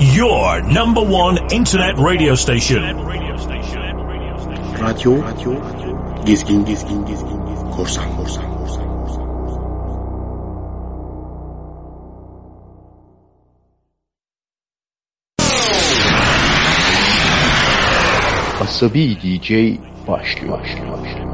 your number one internet radio station. Radio, radio, gezgin, gezgin, gezgin, korsan, korsan, korsan. Asabi DJ başlıyor. başlıyor, başlıyor.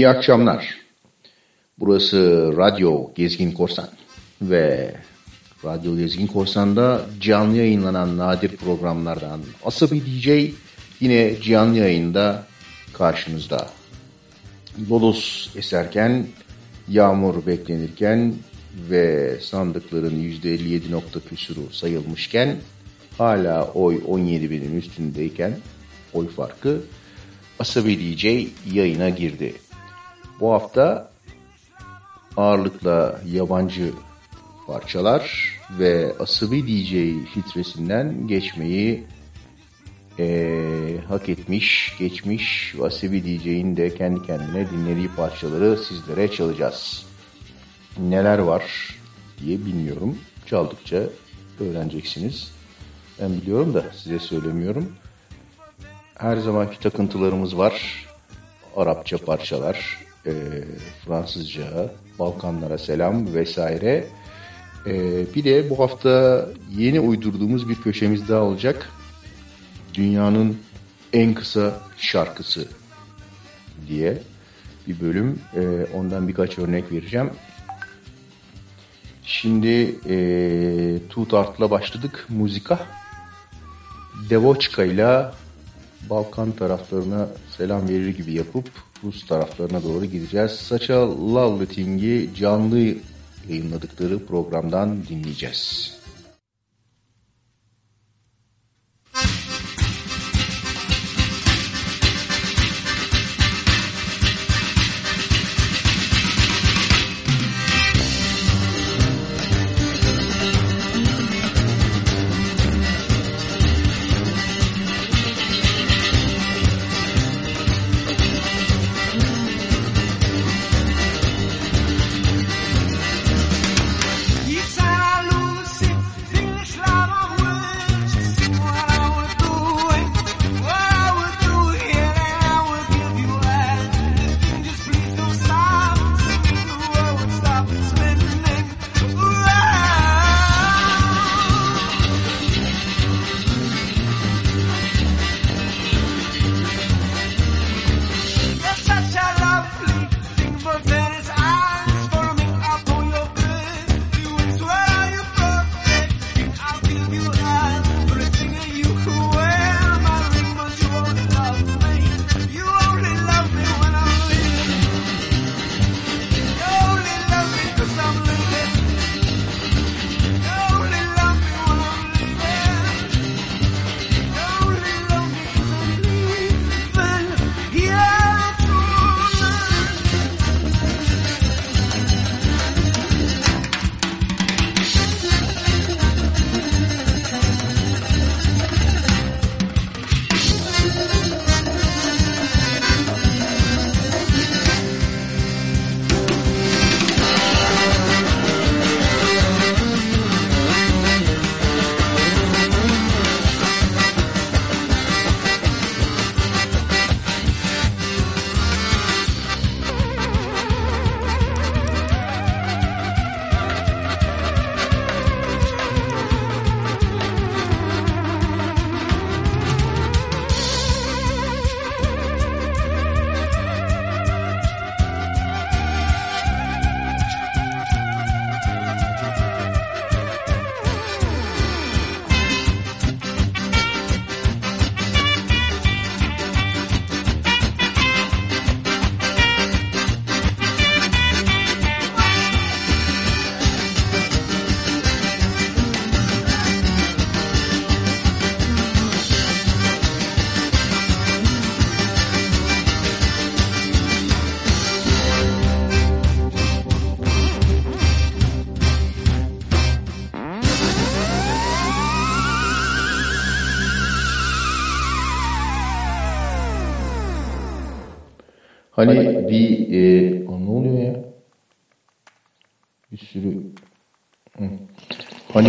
İyi akşamlar. Burası Radyo Gezgin Korsan ve Radyo Gezgin Korsan'da canlı yayınlanan nadir programlardan Asabi DJ yine canlı yayında karşınızda. Lodos eserken, yağmur beklenirken ve sandıkların %57 nokta küsuru sayılmışken hala oy 17 binin üstündeyken oy farkı Asabi DJ yayına girdi. Bu hafta ağırlıkla yabancı parçalar ve Asabi DJ filtresinden geçmeyi e, hak etmiş, geçmiş Asabi DJ'in de kendi kendine dinlediği parçaları sizlere çalacağız. Neler var diye bilmiyorum. Çaldıkça öğreneceksiniz. Ben biliyorum da size söylemiyorum. Her zamanki takıntılarımız var. Arapça parçalar, e, Fransızca, Balkanlara selam vesaire. E, bir de bu hafta yeni uydurduğumuz bir köşemiz daha olacak. Dünyanın en kısa şarkısı diye bir bölüm. E, ondan birkaç örnek vereceğim. Şimdi e, Tutart'la başladık muzika. Devoçka ile Balkan taraflarına selam verir gibi yapıp Rus taraflarına doğru gideceğiz. Saça Lavleting'i canlı yayınladıkları programdan dinleyeceğiz.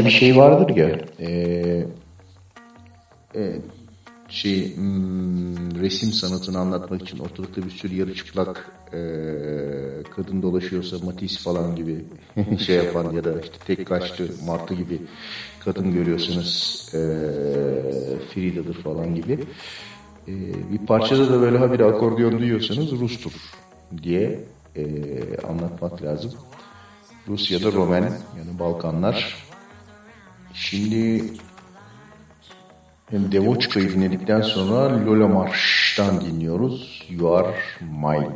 hani şey vardır ya e, e, şey m, resim sanatını anlatmak için ortalıkta bir sürü yarı çıplak e, kadın dolaşıyorsa Matisse falan gibi şey yapan ya da işte tek kaçtı Martı gibi kadın görüyorsunuz e, Frida'dır falan gibi e, bir parçada da böyle habire akordeon duyuyorsanız Rus'tur diye e, anlatmak lazım. Rusya'da Romen yani Balkanlar Şimdi hem Devoçka'yı dinledikten sonra Lola Marş'tan dinliyoruz. You are mine.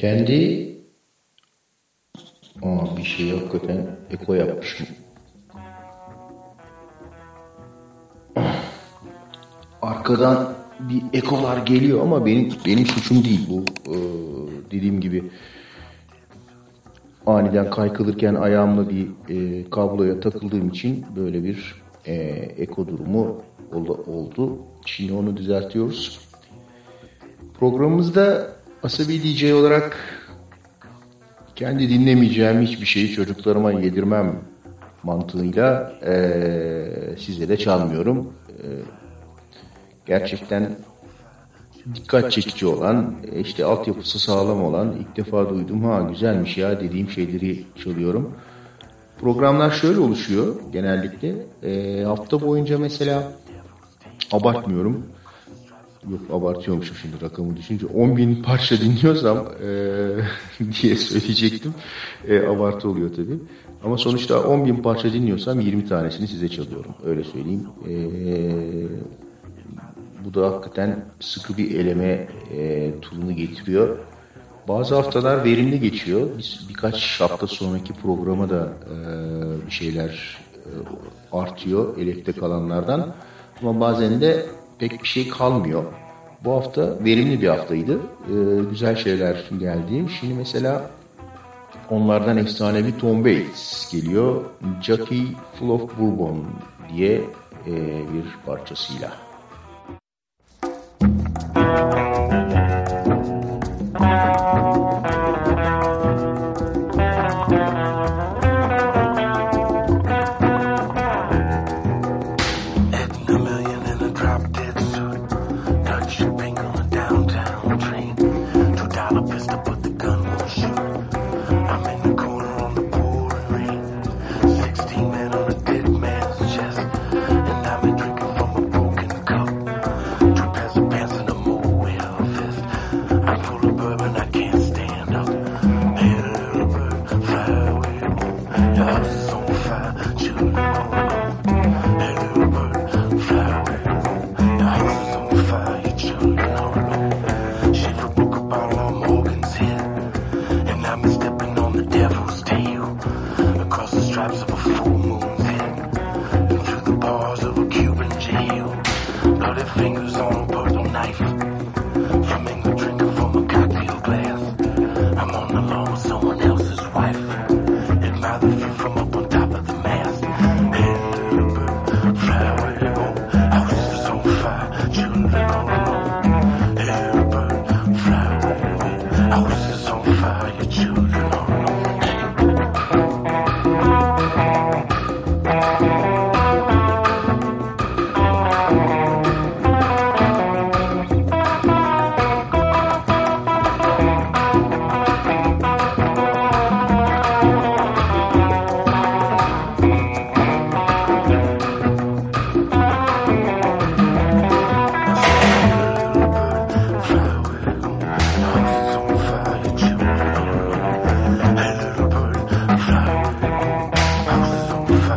Kendi Aa, bir şey hakikaten eko yapmışım. Arkadan bir ekolar geliyor ama benim benim suçum değil bu. Ee, dediğim gibi aniden kaykılırken ayağımla bir e, kabloya takıldığım için böyle bir e, eko durumu oldu. Şimdi onu düzeltiyoruz. Programımızda Asabi DJ olarak kendi dinlemeyeceğim hiçbir şeyi çocuklarıma yedirmem mantığıyla e, size de çalmıyorum. E, gerçekten dikkat çekici olan, e, işte altyapısı sağlam olan, ilk defa duydum ha güzelmiş ya dediğim şeyleri çalıyorum. Programlar şöyle oluşuyor genellikle. E, hafta boyunca mesela abartmıyorum. Yok abartıyormuşum şimdi rakamı düşünce. 10 bin parça dinliyorsam e, diye söyleyecektim. E, abartı oluyor tabii. Ama sonuçta 10 bin parça dinliyorsam 20 tanesini size çalıyorum. Öyle söyleyeyim. E, bu da hakikaten sıkı bir eleme e, turunu getiriyor. Bazı haftalar verimli geçiyor. Biz birkaç hafta sonraki programa da e, bir şeyler e, artıyor elekte kalanlardan. Ama bazen de pek bir şey kalmıyor. Bu hafta verimli bir haftaydı. Ee, güzel şeyler geldi. Şimdi mesela onlardan efsanevi Tom Waits geliyor. Jockey Full of Bourbon diye e, bir parçasıyla.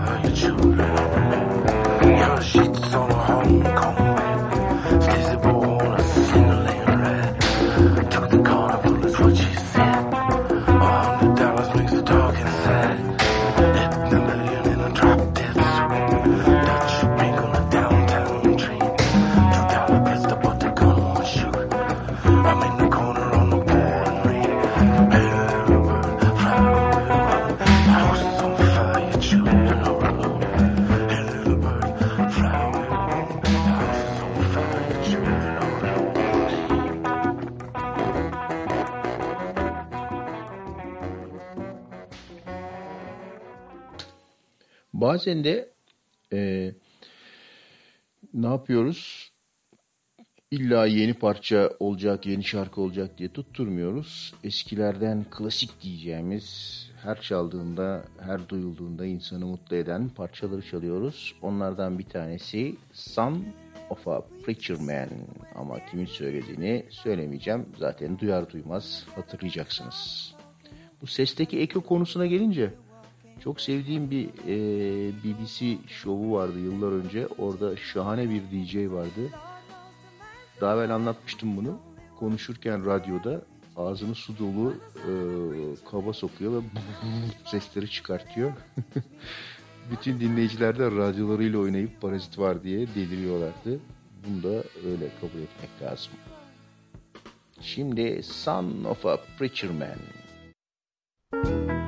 heard the. Bazen de e, ne yapıyoruz? İlla yeni parça olacak, yeni şarkı olacak diye tutturmuyoruz. Eskilerden klasik diyeceğimiz her çaldığında, her duyulduğunda insanı mutlu eden parçaları çalıyoruz. Onlardan bir tanesi Son of a Preacher Man. Ama kimin söylediğini söylemeyeceğim. Zaten duyar duymaz hatırlayacaksınız. Bu sesteki eko konusuna gelince çok sevdiğim bir e, BBC şovu vardı yıllar önce. Orada şahane bir DJ vardı. Daha evvel anlatmıştım bunu. Konuşurken radyoda ağzını su dolu e, kaba sokuyor ve sesleri çıkartıyor. Bütün dinleyiciler de radyolarıyla oynayıp parazit var diye deliriyorlardı. Bunu da öyle kabul etmek lazım. Şimdi Son of a Preacher Man. Billy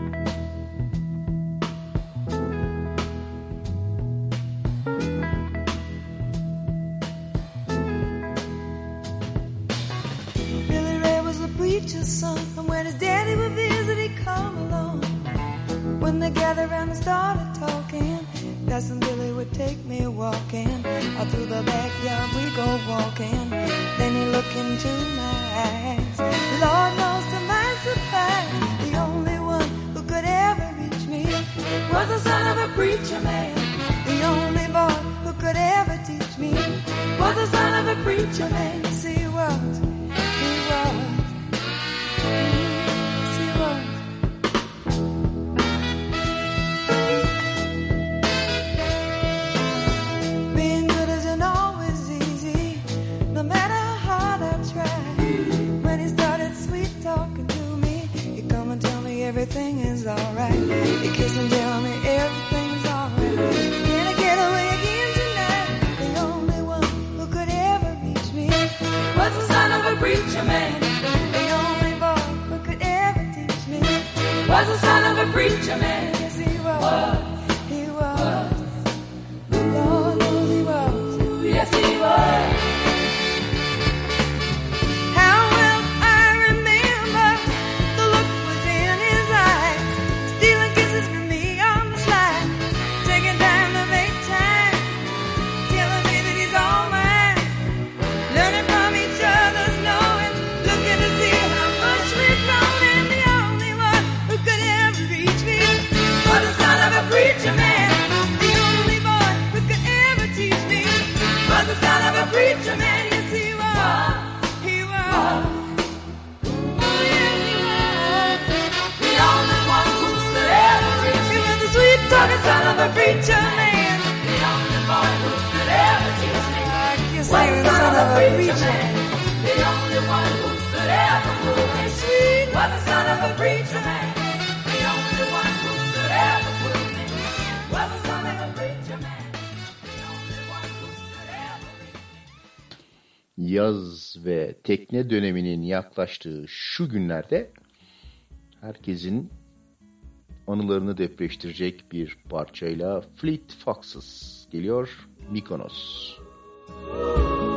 Preacher's son. And when his daddy would visit, he'd come along. When they gathered around and started talking, Cousin Billy would take me walking. Out through the backyard we go walking. Then he'd look into my eyes. Lord knows to my surprise, the only one who could ever reach me was the son of a preacher man. The only boy who could ever teach me was the son of a preacher man. Yes, he everything is alright. He kiss and tell me everything's alright. Can I get away again tonight? The only one who could ever reach me was the son of a preacher man. The only boy who could ever teach me was the son of a preacher man. Yaz ve tekne döneminin yaklaştığı şu günlerde herkesin anılarını depreştirecek bir parçayla Fleet Foxes geliyor Mykonos. The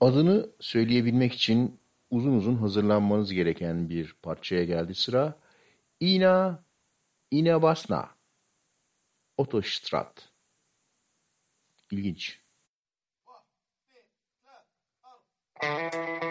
Adını söyleyebilmek için uzun uzun hazırlanmanız gereken bir parçaya geldi sıra. Ina Inabasna Otoştrat İlginç. One, two, three,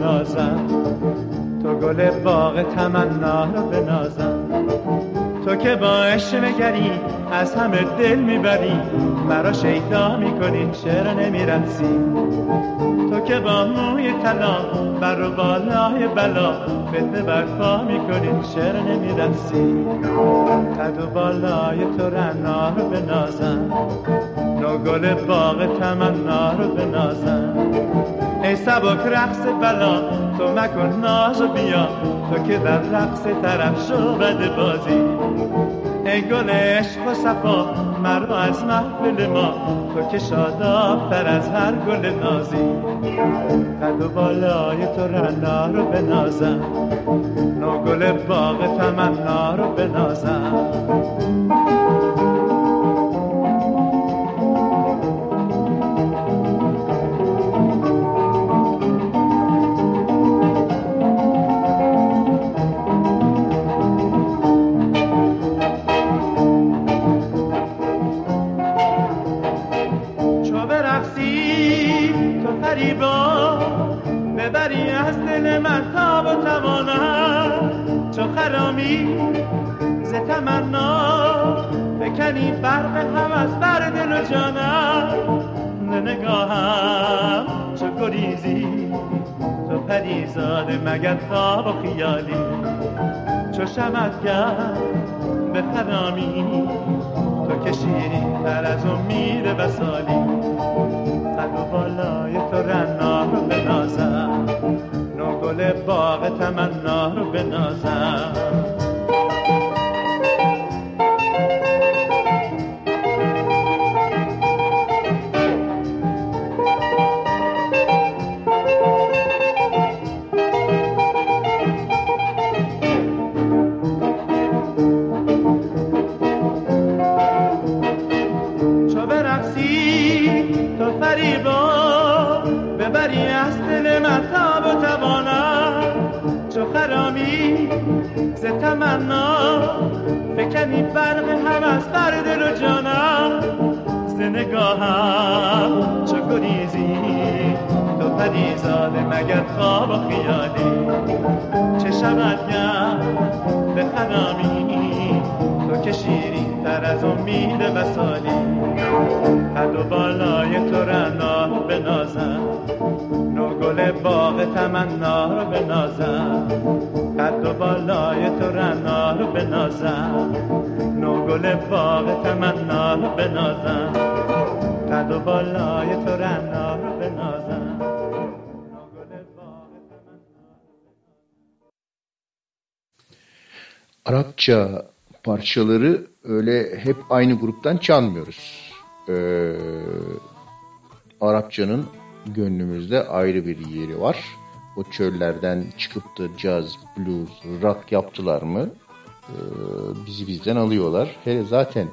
بنازم. تو گل باغ تمنا رو بنازم. تو که با عشق مگری از همه دل می‌بری. مرا شیدا می‌کنی چرا نمی‌رسی؟ تو که با موی طلا بر بالای بلا فتنه برپا می‌کنی چرا نمی‌رسی؟ قد و بالای تو رنا رو بنازم. تو گل باغ تمنا رو بنازم. ای سبک رقص بلا تو مکن ناز و بیا. تو که در رقص طرف شو بد بازی. ای گل عشق و صفا مرا از محفل ما. تو که شادابتر از هر گل نازی. قد و بالای تو رنا رو بنازم. نو گل باغ تمنا رو بنازم. بکنی برق هم از بر دل و جانم. ز نگاهم چو گریزی. تو پریزاده مگر خواب و خیالی. چو شمدگر به خرامی. تو که شیرین تر از امید وسالی قد و بالای تو رنا رو بنازم. نو گل باغ تمنا رو بنازم. تمنا. فکنی برق از بر دل و جانم. ز نگاهم چو گریزی تو پریزاده مگر خواب و خیالی؟ چه شود به خرامی تو که شیرین تر از امید وسالی قد و بالای تو رنا بنازم نو گل باغ تمنا. رو بنازم نو گل باغ تمنا رو بنازم قد و بالای تو رنا رو بنازم نو گل باغ Arapça parçaları öyle hep aynı gruptan çalmıyoruz. Ee, Arapçanın gönlümüzde ayrı bir yeri var. O çöllerden çıkıp da caz, blues, rock yaptılar mı ee, Bizi bizden alıyorlar. Hele zaten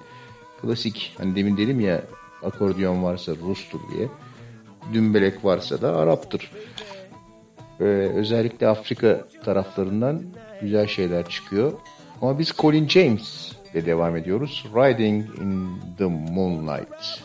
klasik hani demin dedim ya akordeon varsa Rus'tur diye. Dümbelek varsa da Arap'tır. Ee, özellikle Afrika taraflarından güzel şeyler çıkıyor. Ama biz Colin James ile devam ediyoruz. Riding in the Moonlight.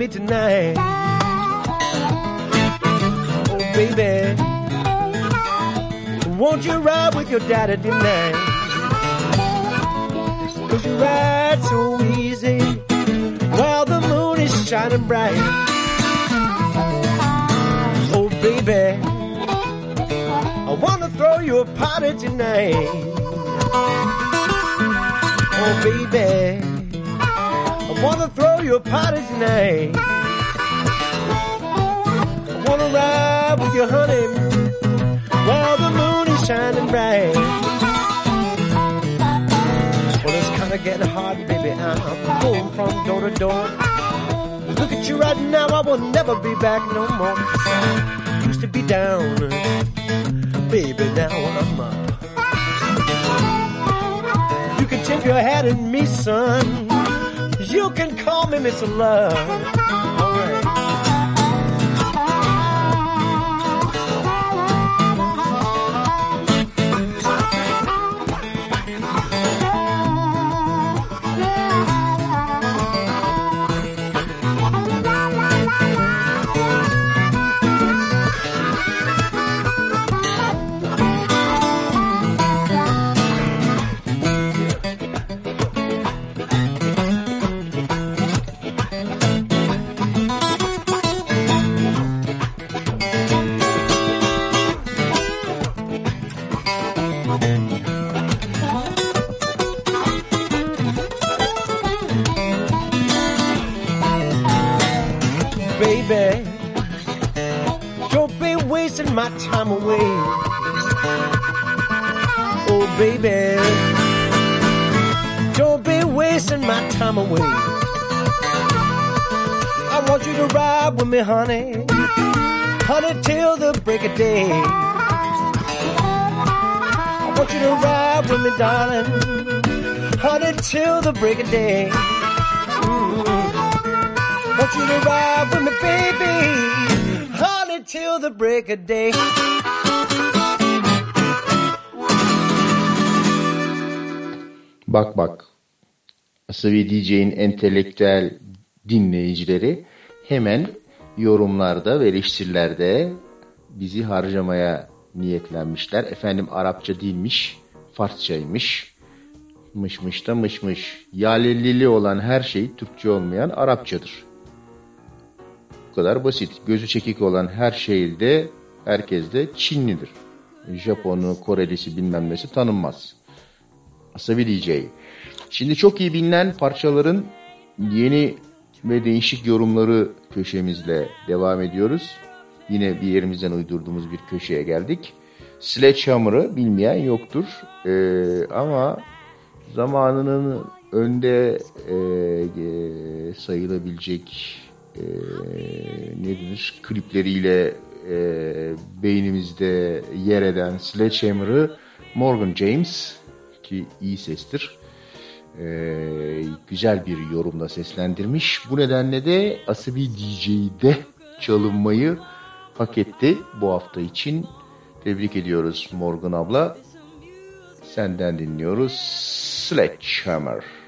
Me tonight? Oh, baby, won't you ride with your daddy tonight? Cause you ride so easy while the moon is shining bright. Oh, baby, I wanna throw you a party tonight. Oh, baby. Wanna throw you a party tonight. I wanna ride with you, honey, while the moon is shining bright. Well, it's kinda getting hard, baby. I'm going from door to door. Look at you right now, I will never be back no more. Used to be down, baby, now I'm up. You can tip your hat at me, son. You can call me Mr. Love. Darling, honey, till the break of day. Mm. Want you to ride with me, baby, honey, till the break of day. Bak bak. Asavi DJ'in entelektüel dinleyicileri hemen yorumlarda ve eleştirilerde bizi harcamaya niyetlenmişler. Efendim Arapça değilmiş, Farsçaymış. Mışmış da mışmış. Yalellili olan her şey Türkçe olmayan Arapçadır. Bu kadar basit. Gözü çekik olan her şey de herkes de Çinlidir. Japonu, Korelisi bilmem nesi tanınmaz. Asabi DJ. Şimdi çok iyi bilinen parçaların yeni ve değişik yorumları köşemizle devam ediyoruz. Yine bir yerimizden uydurduğumuz bir köşeye geldik. Sledgehammer'ı bilmeyen yoktur. Ee, ama zamanının önde e, e, sayılabilecek e, nedir klipleriyle e, beynimizde yer eden Sledgehammer'ı Morgan James ki iyi sestir. Ee, güzel bir yorumla seslendirmiş. Bu nedenle de Asabi DJ'de çalınmayı hak etti bu hafta için. Tebrik ediyoruz Morgan abla. Senden dinliyoruz Sledgehammer.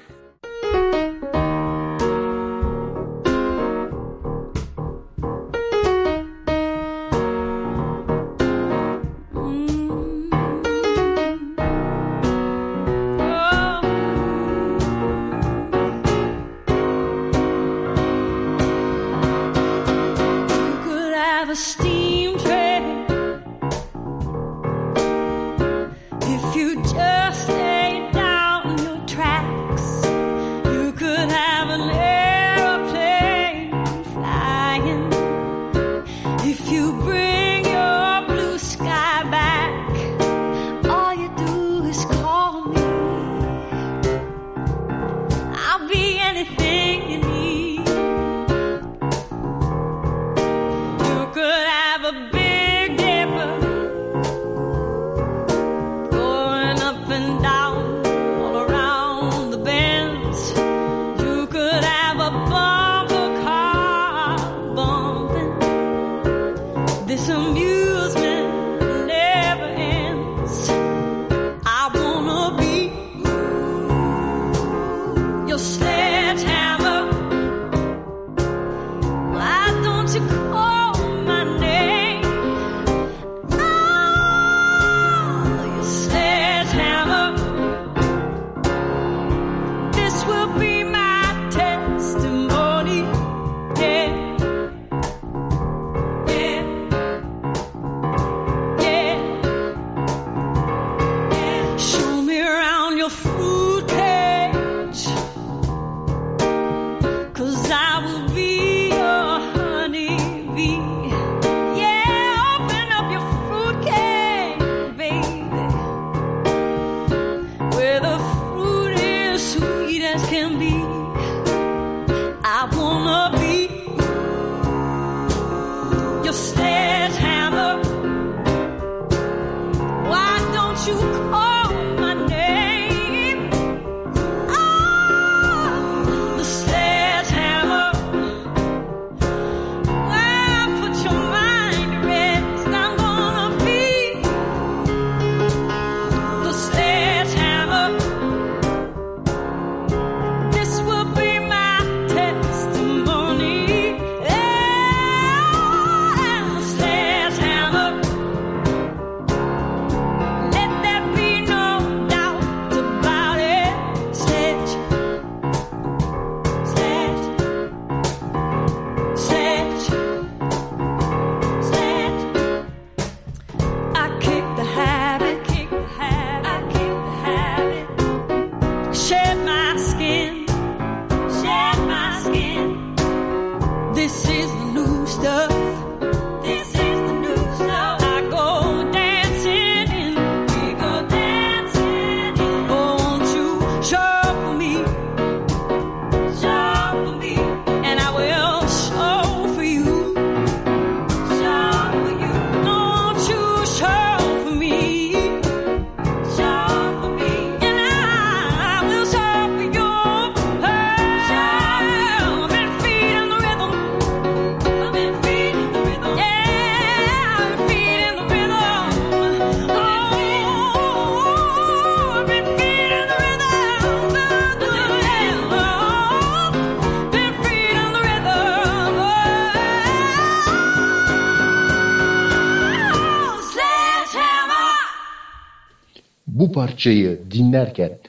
Parçayı dinlerken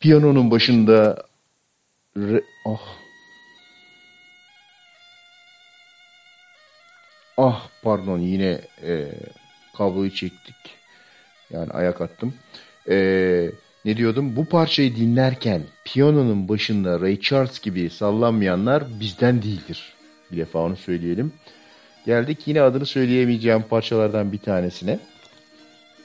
piyanonun başında re- ah. Ah pardon yine e, kabloyu çektik. Yani ayak attım. E, ne diyordum? Bu parçayı dinlerken piyanonun başında Ray Charles gibi sallanmayanlar bizden değildir. Bir defa onu söyleyelim. Geldik yine adını söyleyemeyeceğim parçalardan bir tanesine.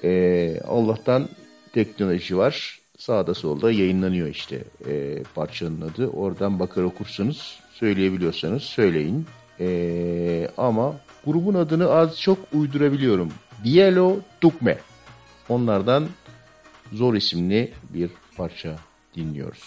Ee, Allah'tan teknoloji var. Sağda solda yayınlanıyor işte ee, parçanın adı. Oradan bakar okursanız söyleyebiliyorsanız söyleyin. Ee, ama grubun adını az çok uydurabiliyorum. Bielo Dukme. Onlardan zor isimli bir parça dinliyoruz.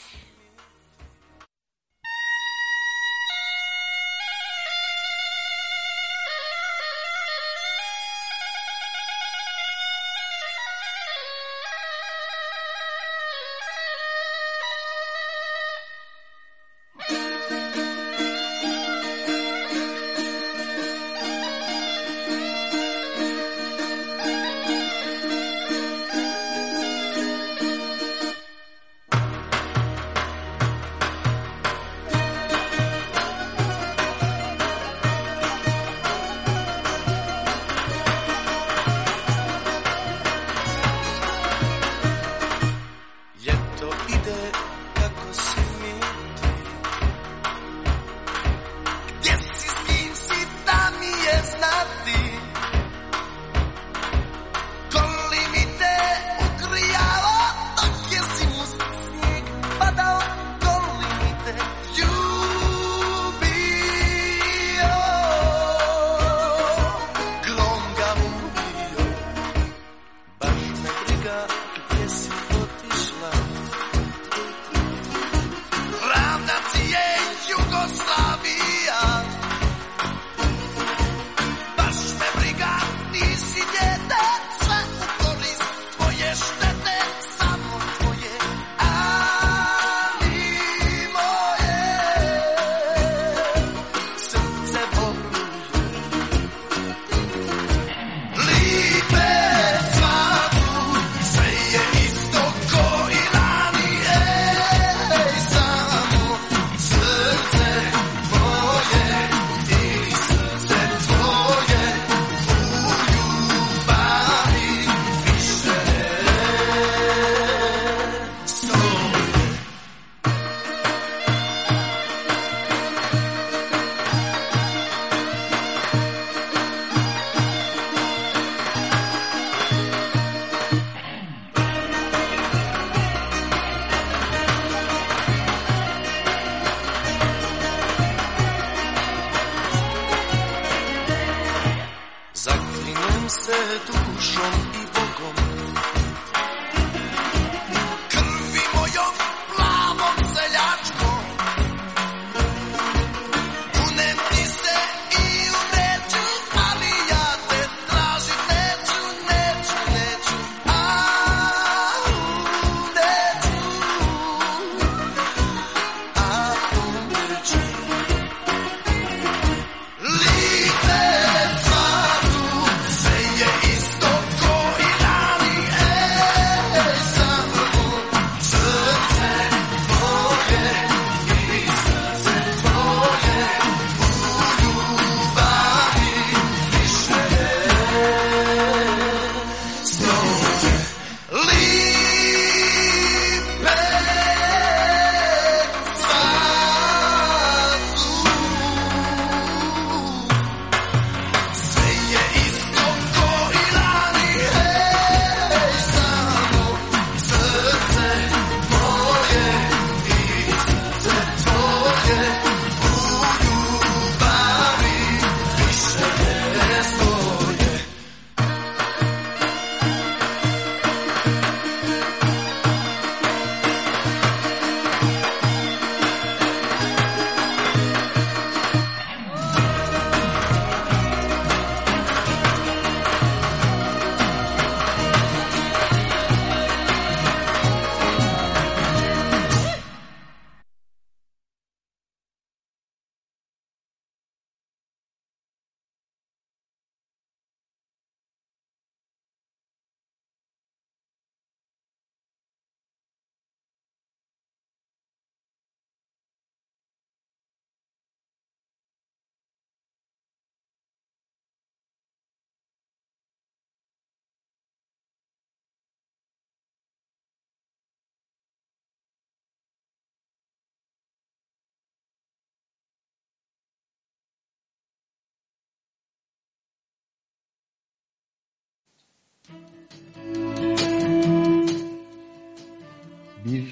Bir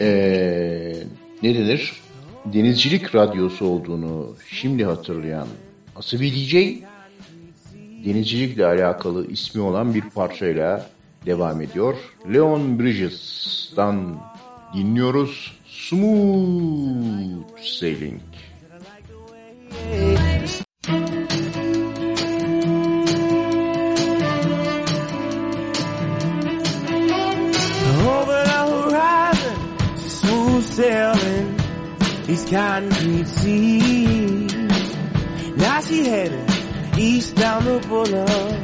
e, ne denir? Denizcilik radyosu olduğunu şimdi hatırlayan Asabi DJ denizcilikle alakalı ismi olan bir parçayla devam ediyor. Leon Bridges'dan dinliyoruz. Smooth Sailing. Seas. Now she headed east down the boulevard.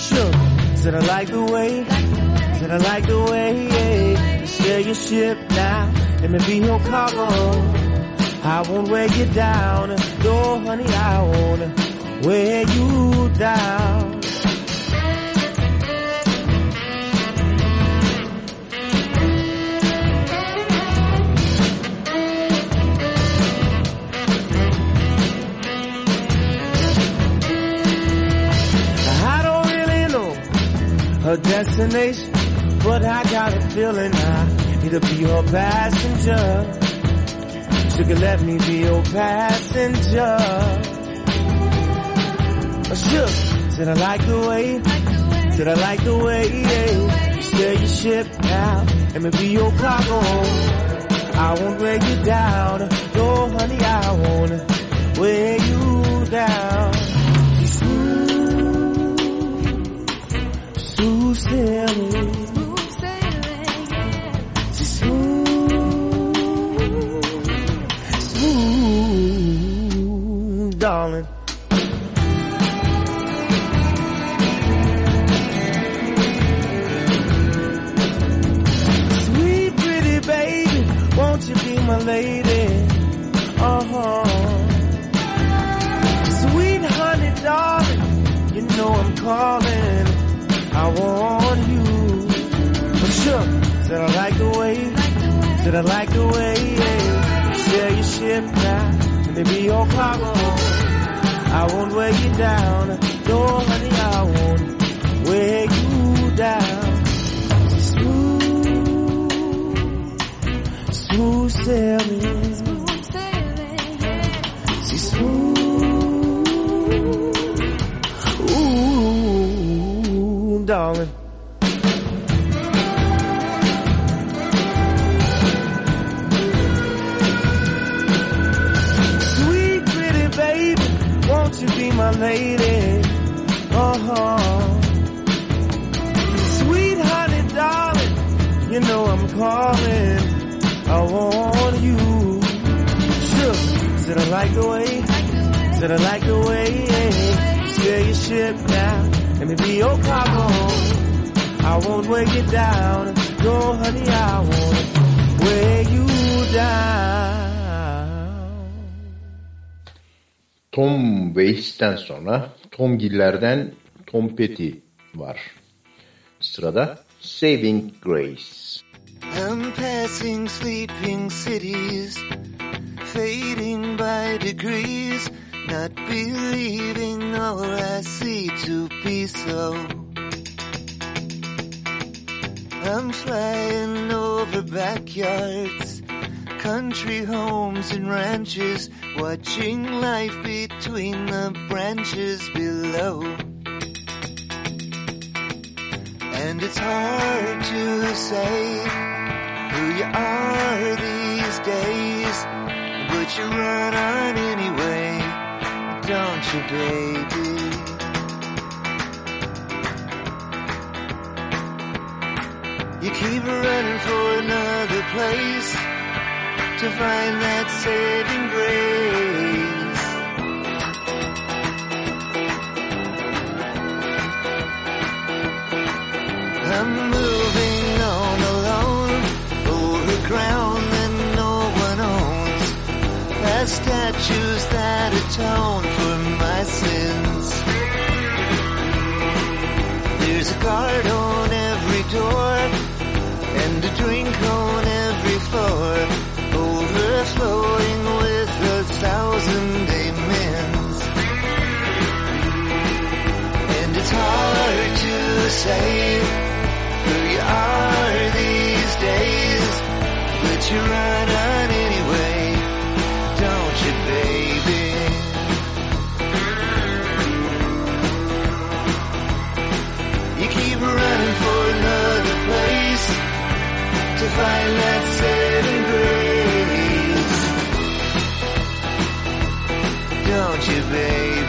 Sure, said I like the way, said I like the way. Yeah. Sail your ship now, let me be your cargo. I won't wear you down, no honey, I won't wear you down. Her destination, but I got a feeling I need to be her passenger. Could let me be your passenger. Oh, I shook, said I like the way, said I like the way, yeah. You steer your ship now, let me be your cargo. I won't wear you down, no honey, I won't wear you down. Smooth sailing. She's smooth, smooth, darling. Sweet pretty baby, won't you be my lady? Uh-huh. Sweet honey darling, you know I'm calling. I want you. I'm sure that I like the way, that I like the way, yeah. Sail your ship now, and they be your cargo. I won't wear you down, no honey, I won't wear you down. Smooth, smooth sailing. Darling. Sweet pretty baby, won't you be my lady? Uh-huh. Sweet honey darling, you know I'm calling. I want you. Sure, said I like the way, said I like the way, yeah. Sail your ship now, let me be your cargo. I won't wear you down, no honey, I won't wear you down. Tom Waits'ten sonra Tom Giller'den Tom Petty var. Sırada Saving Grace. I'm passing sleeping cities, fading by degrees, not believing all I see to be so. I'm flying over backyards, country homes and ranches, watching life between the branches below. And it's hard to say who you are these days, but you run on anyway, don't you, baby? You keep running for another place to find that saving grace. I'm moving on alone over ground that no one owns. Past statues that atone for my sins. There's a guard on every door and a drink on every floor, overflowing with a thousand amens. And it's hard to say who you are these days, but you run out. Find that saving grace. Don't you, baby?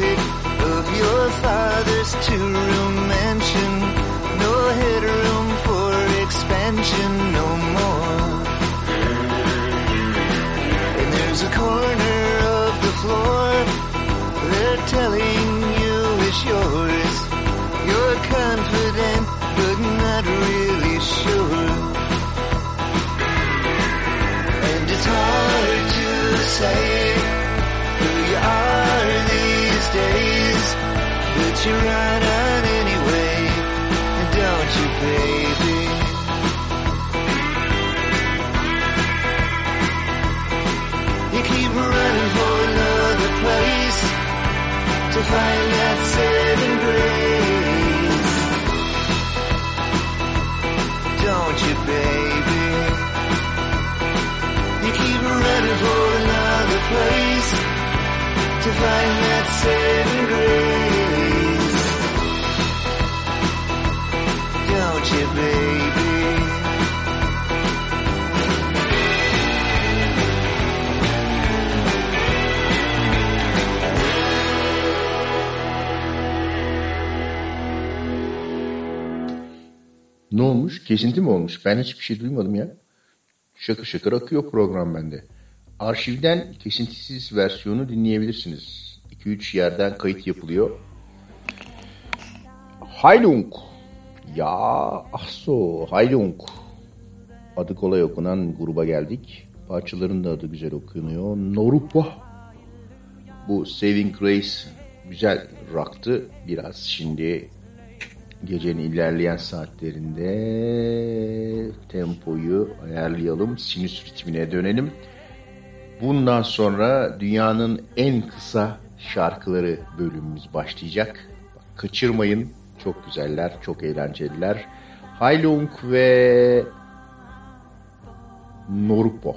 Of your father's two-room mansion. You run on anyway, don't you, baby? You keep running for another place to find that saving grace. Don't you, baby? You keep running for another place to find that saving grace. Ne olmuş? Kesinti mi olmuş? Ben hiçbir şey duymadım ya. Şakır şakır akıyor program bende. Arşivden kesintisiz versiyonu dinleyebilirsiniz. 2-3 yerden kayıt yapılıyor. Haylung. Ya ahso Haylung. Adı kolay okunan gruba geldik. Parçaların da adı güzel okunuyor. Norupa. Bu Saving Grace güzel rock'tı. Biraz şimdi gecenin ilerleyen saatlerinde tempoyu ayarlayalım. Sinüs ritmine dönelim. Bundan sonra dünyanın en kısa şarkıları bölümümüz başlayacak. Bak, kaçırmayın. Çok güzeller, çok eğlenceliler. Haylung ve Norupo.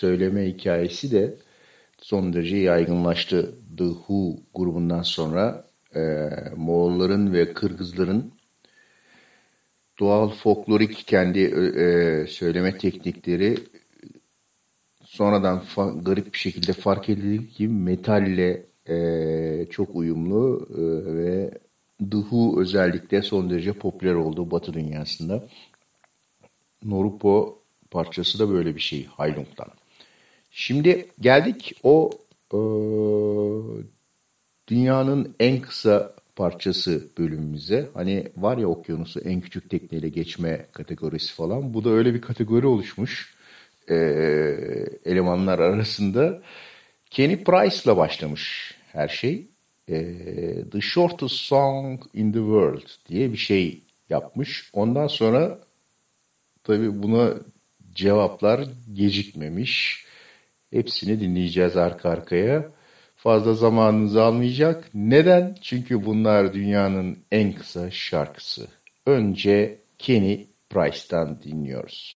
Söyleme hikayesi de son derece yaygınlaştı. The Who grubundan sonra e, Moğolların ve Kırgızların doğal folklorik kendi e, söyleme teknikleri sonradan garip bir şekilde fark edildi ki metalle e, çok uyumlu e, ve The Who özellikle son derece popüler oldu Batı dünyasında. Norupo parçası da böyle bir şey Haylung'dan. Şimdi geldik o e, dünyanın en kısa parçası bölümümüze. Hani var ya okyanusu en küçük tekneyle geçme kategorisi falan. Bu da öyle bir kategori oluşmuş e, elemanlar arasında. Kenny Price'la başlamış her şey. E, the Shortest Song in the World diye bir şey yapmış. Ondan sonra tabii buna cevaplar gecikmemiş. Hepsini dinleyeceğiz arka arkaya. Fazla zamanınızı almayacak. Neden? Çünkü bunlar dünyanın en kısa şarkısı. Önce Kenny Price'tan dinliyoruz.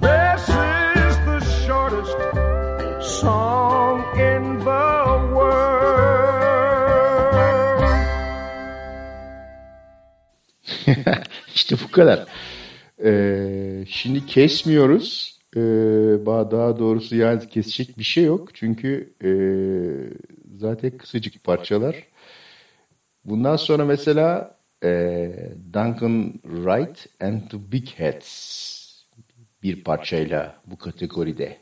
This is the shortest song işte bu kadar. Ee, şimdi kesmiyoruz. Ee, daha doğrusu yani kesecek bir şey yok. Çünkü e, zaten kısacık parçalar. Bundan sonra mesela e, Duncan Wright and the Big Heads bir parçayla bu kategoride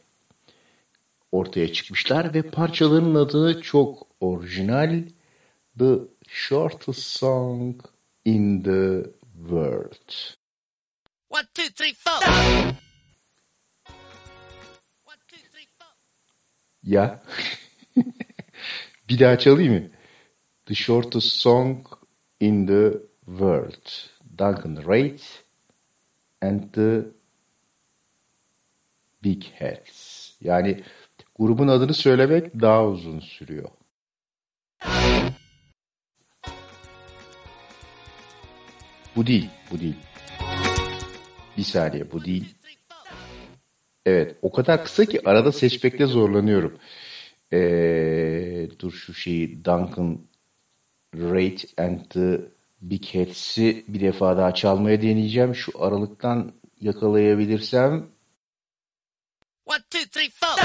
ortaya çıkmışlar ve parçaların adı çok orijinal. The Shortest Song in the World. One, two, three, four. Ya. bir daha çalayım mı? The Shortest Song in the World. Duncan Wright and the Big Heads. Yani grubun adını söylemek daha uzun sürüyor. Bu değil, bu değil. Bir saniye, bu değil. Evet, o kadar kısa ki arada seçmekte zorlanıyorum. Ee, dur şu şeyi Duncan Rate and the Big Heads'i bir defa daha çalmaya deneyeceğim. Şu aralıktan yakalayabilirsem. One, two, three, four.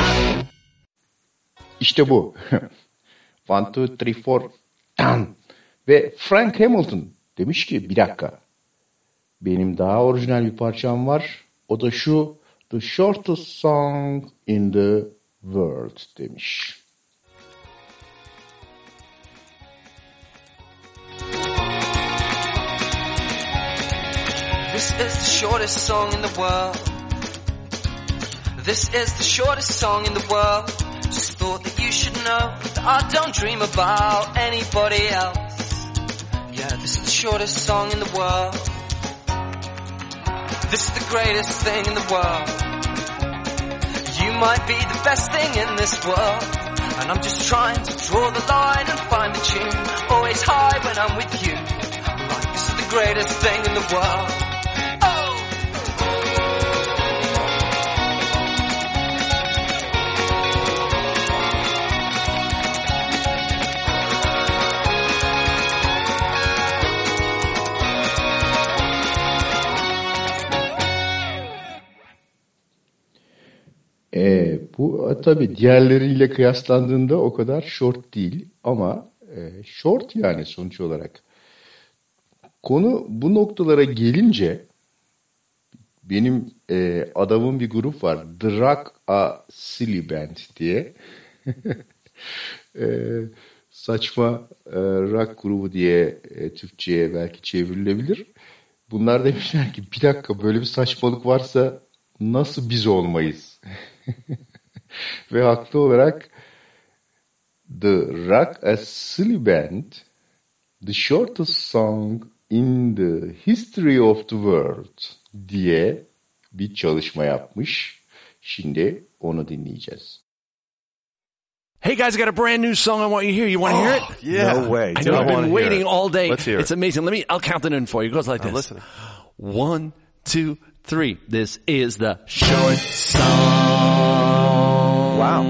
İşte bu. One, two, three, four. Ve Frank Hamilton demiş ki bir dakika. Benim daha orijinal bir parçam var. O da şu The Shortest Song in the World demiş. This is the shortest song in the world. This is the shortest song in the world. Just thought that you should know that I don't dream about anybody else. Yeah, this is the shortest song in the world. This is the greatest thing in the world. You might be the best thing in this world. And I'm just trying to draw the line and find the tune. Always high when I'm with you. Like, this is the greatest thing in the world. Bu e, tabii diğerleriyle kıyaslandığında o kadar short değil ama e, short yani sonuç olarak. Konu bu noktalara gelince benim e, adamın bir grup var. Rock A Silly Band diye. e, saçma e, rock grubu diye e, Türkçe'ye belki çevrilebilir. Bunlar demişler ki bir dakika böyle bir saçmalık varsa nasıl biz olmayız? Ve haklı olarak The Rock a Silly Band The Shortest Song in the History of the World diye bir çalışma yapmış. Şimdi onu dinleyeceğiz. Hey guys, I got a brand new song I want you to hear. You want to hear it? Oh, yeah. No way. I Do know I I've been waiting it. all day. Let's hear it. It's amazing. Let me. I'll count it in for you. It goes like I'm this. listening. One, two, three. This is the short song. Wow,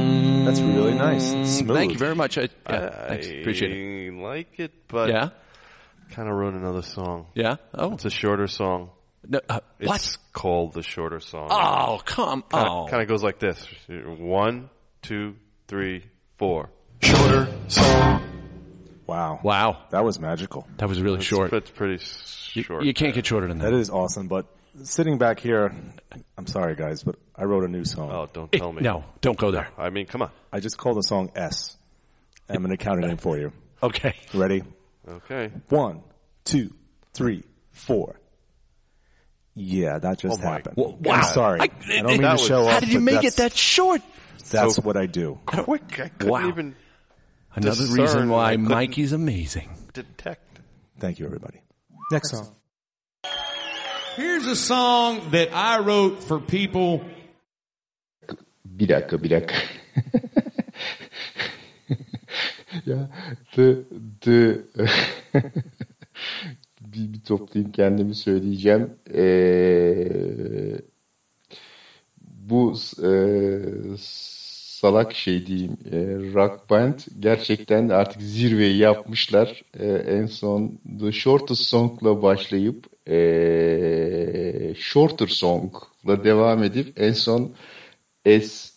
that's really nice. Smooth. Thank you very much. I, yeah, I thanks. Appreciate it. like it, but Yeah? kind of wrote another song. Yeah? Oh. It's a shorter song. No, uh, it's called the shorter song. Oh, come on. Kind of goes like this. One, two, three, four. Shorter song. Wow. Wow. That was magical. That was really It's- short. It's pretty You- short. you can't get shorter than that. That is awesome. But sitting back here, I'm sorry, guys, but I wrote a new song. Oh, don't tell me. No, don't go there. I mean, come on. I just called the song S. I'm going to count it in for you. Okay. Ready? Okay. One, two, three, four. Yeah, that just Oh my happened. Well, I'm wow. sorry. I, I- don't mean that to was- show off. How did you but make that's- it that short? That's So what I do. Quick. I couldn't Wow. even Another discern. reason I why couldn't Mikey's amazing. detect. Thank you, everybody. Next song. Here's a song that I wrote for people. Bir dakika, bir dakika. ya, the, the, bir, bir toplayayım kendimi söyleyeceğim. Ee, bu e, salak şey diyeyim, e, rock band gerçekten artık zirveyi yapmışlar. E, en son The Shortest Song'la başlayıp e, Shorter Song'la devam edip en son S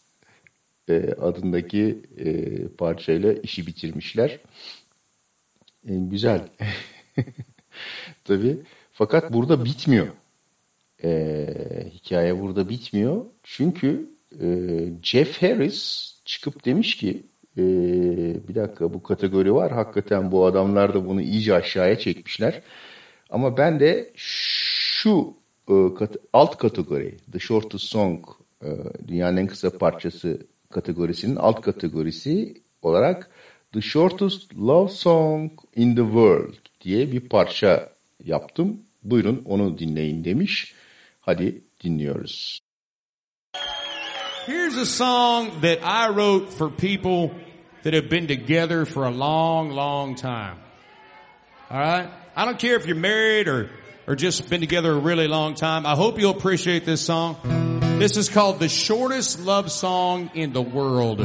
e, adındaki e, parçayla işi bitirmişler. E, güzel. Tabii. Fakat burada bitmiyor. E, hikaye burada bitmiyor. Çünkü e, Jeff Harris çıkıp demiş ki e, bir dakika bu kategori var. Hakikaten bu adamlar da bunu iyice aşağıya çekmişler. Ama ben de şu e, alt kategori The Shortest Song e, dünyanın en kısa parçası kategorisinin alt kategorisi olarak The Shortest Love Song in the World diye bir parça yaptım. Buyurun onu dinleyin demiş. Hadi dinliyoruz. Here's a song that I wrote for people that have been together for a long, long time. All right? I don't care if you're married or, or just been together a really long time. I hope you'll appreciate this song. This is called the shortest love song in the world.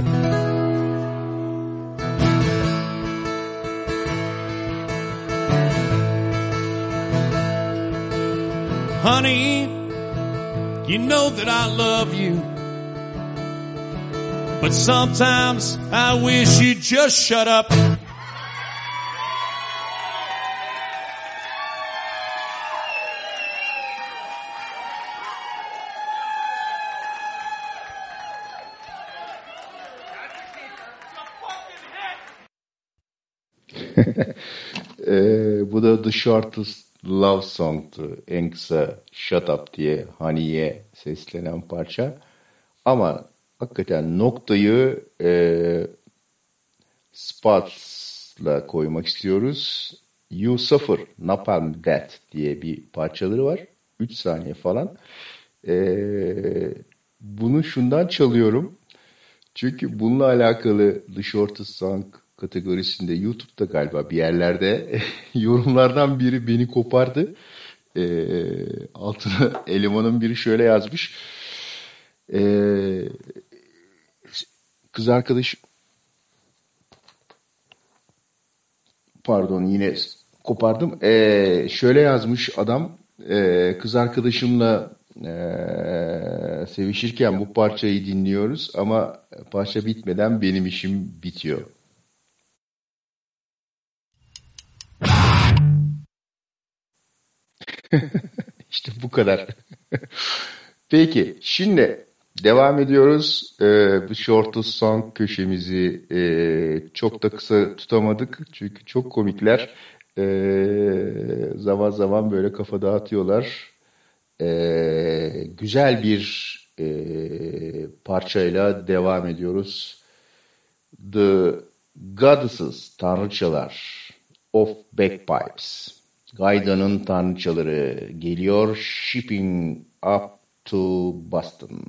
Honey, you know that I love you. But sometimes I wish you'd just shut up. Bu da The Shortest Love Song'tu. En kısa Shut Up diye Honey'e seslenen parça. Ama hakikaten noktayı e, Spots'la koymak istiyoruz. You Suffer, Napalm Death diye bir parçaları var. 3 saniye falan. Ee, bunu şundan çalıyorum. Çünkü bununla alakalı The Shortest Song kategorisinde YouTube'da galiba bir yerlerde yorumlardan biri beni kopardı. Ee, altına elemanın biri şöyle yazmış. Ee, kız arkadaş pardon yine kopardım. Ee, şöyle yazmış adam ee, kız arkadaşımla ee, sevişirken bu parçayı dinliyoruz ama parça bitmeden benim işim bitiyor. işte bu kadar. Peki şimdi devam ediyoruz. Ee, bu Shortest Song köşemizi e, çok da kısa tutamadık. Çünkü çok komikler. Ee, zaman zaman böyle kafa dağıtıyorlar. Ee, güzel bir e, parçayla devam ediyoruz. The Goddesses, Tanrıçalar of Bagpipes. Gayda'nın tanrıçaları geliyor. Shipping up to Boston.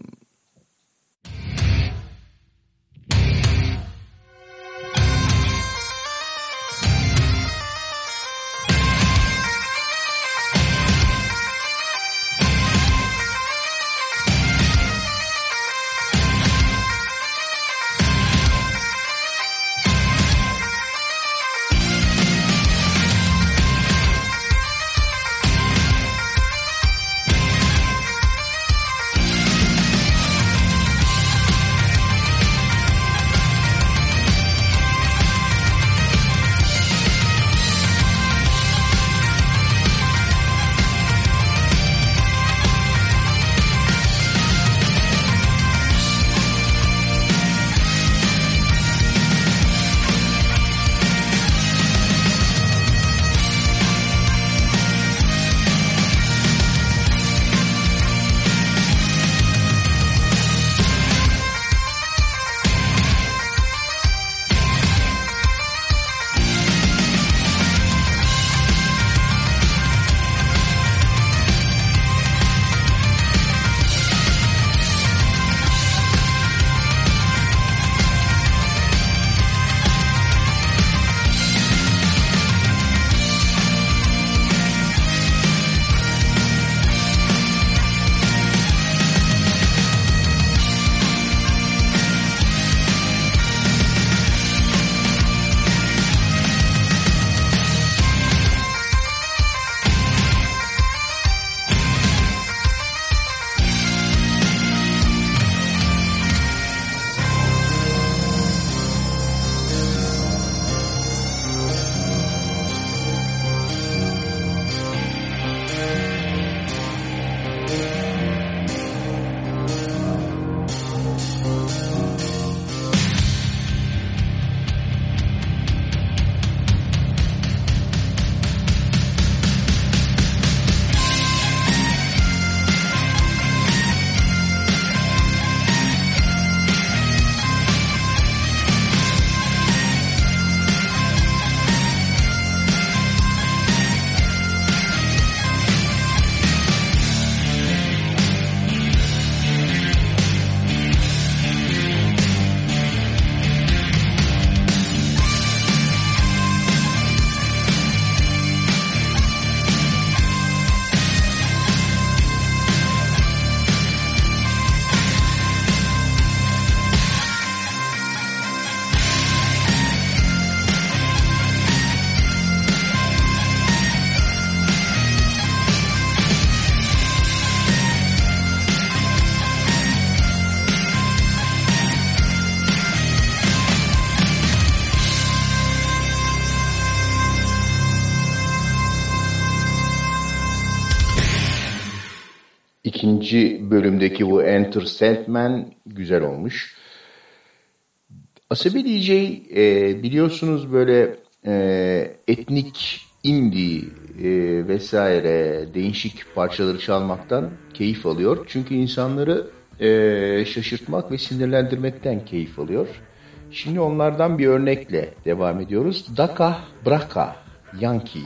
İkinci bölümdeki bu Enter Sandman güzel olmuş. Asabi DJ e, biliyorsunuz böyle e, etnik indie e, vesaire değişik parçaları çalmaktan keyif alıyor. Çünkü insanları e, şaşırtmak ve sinirlendirmekten keyif alıyor. Şimdi onlardan bir örnekle devam ediyoruz. Daka Braka Yankee.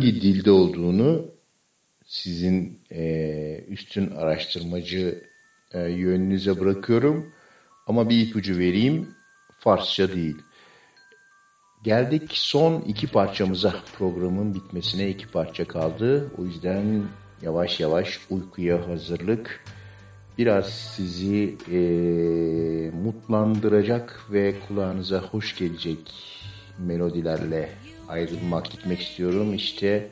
Hangi dilde olduğunu sizin e, üstün araştırmacı e, yönünüze bırakıyorum. Ama bir ipucu vereyim. Farsça değil. Geldik son iki parçamıza. Programın bitmesine iki parça kaldı. O yüzden yavaş yavaş uykuya hazırlık. Biraz sizi e, mutlandıracak ve kulağınıza hoş gelecek melodilerle ayrılmak gitmek istiyorum. İşte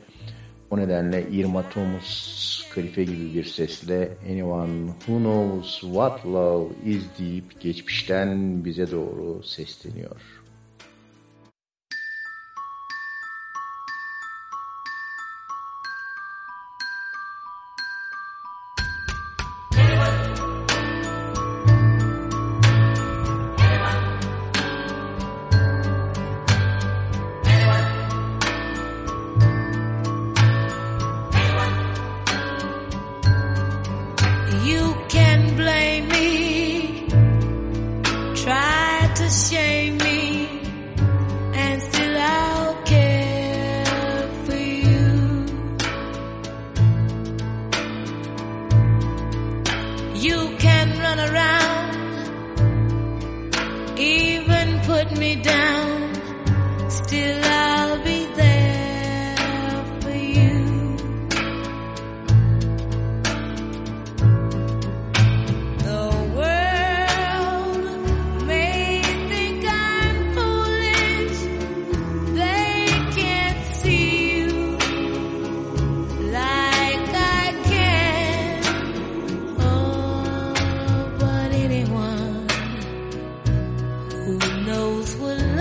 o nedenle Irma Thomas kalife gibi bir sesle Anyone Who Knows What Love Is deyip geçmişten bize doğru sesleniyor. were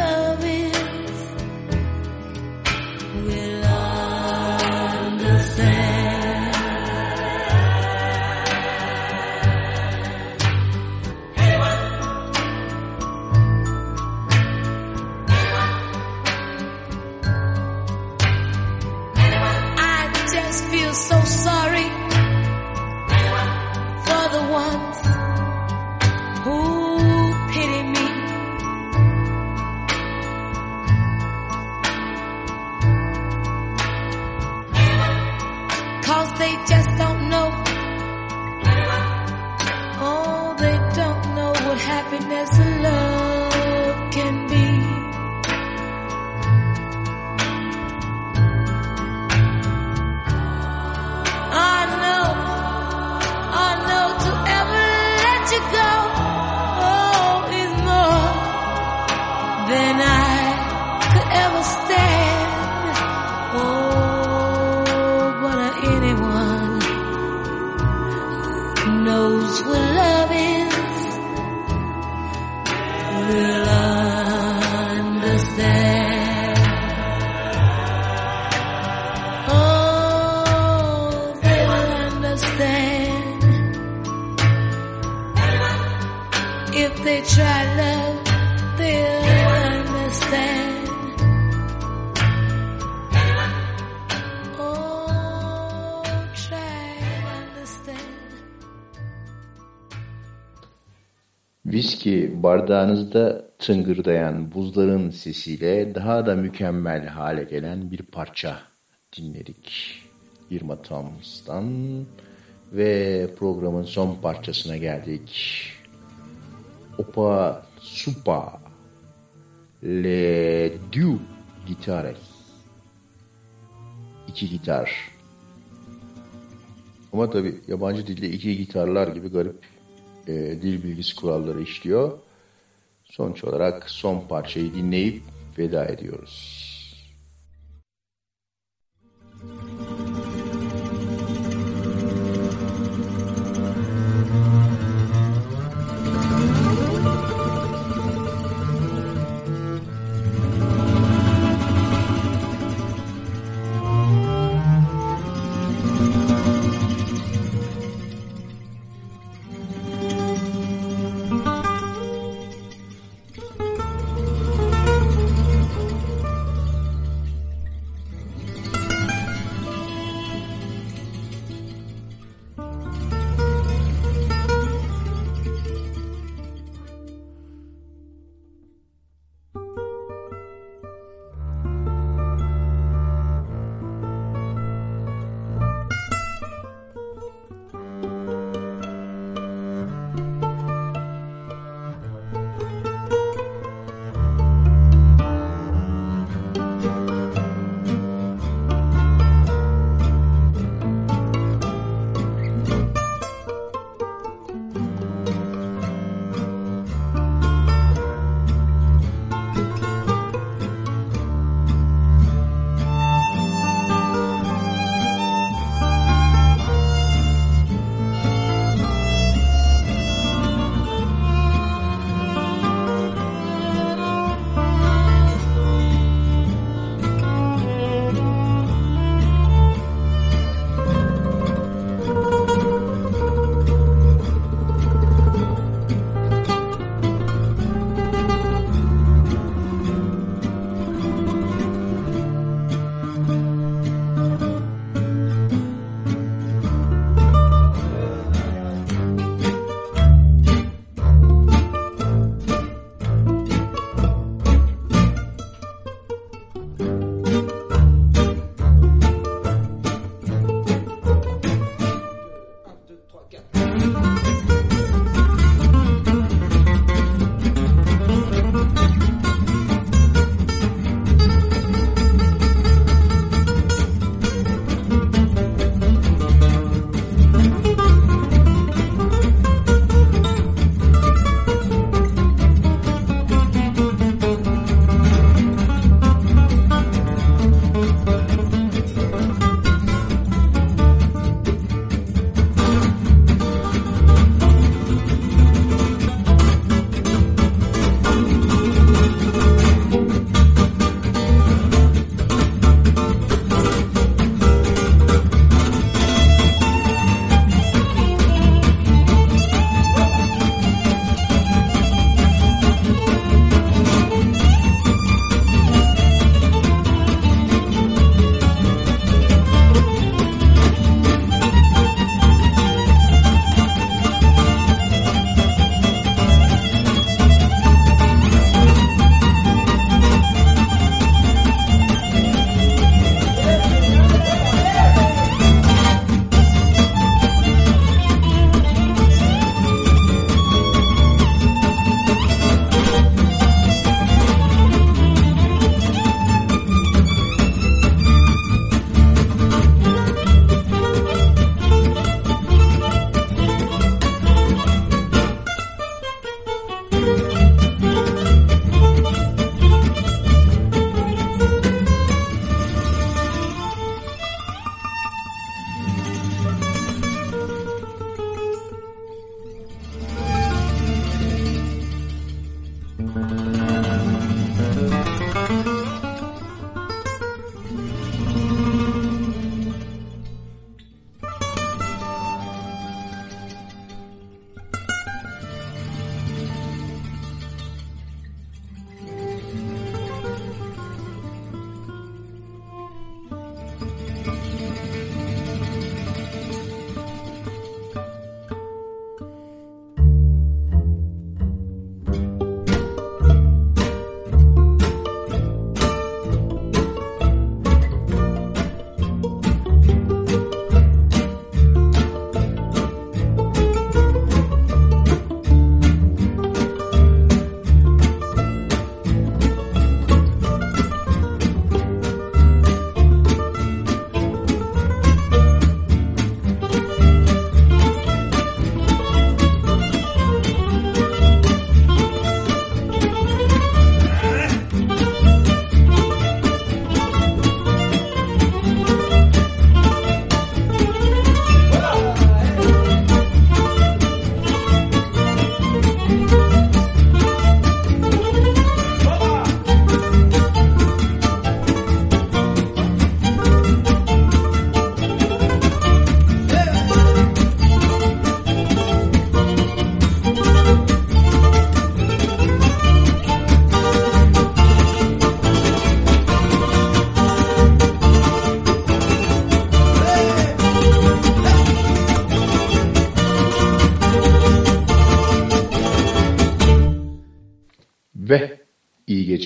bardağınızda tıngırdayan buzların sesiyle daha da mükemmel hale gelen bir parça dinledik. Irma Thomas'tan ve programın son parçasına geldik. Opa Supa Le Du Gitare İki gitar. Ama tabi yabancı dilde iki gitarlar gibi garip e, dil bilgisi kuralları işliyor. Sonuç olarak son parçayı dinleyip veda ediyoruz.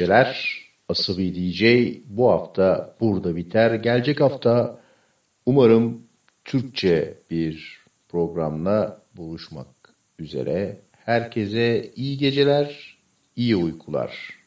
Geceler. Asabi DJ bu hafta burada biter. Gelecek hafta umarım Türkçe bir programla buluşmak üzere. Herkese iyi geceler, iyi uykular.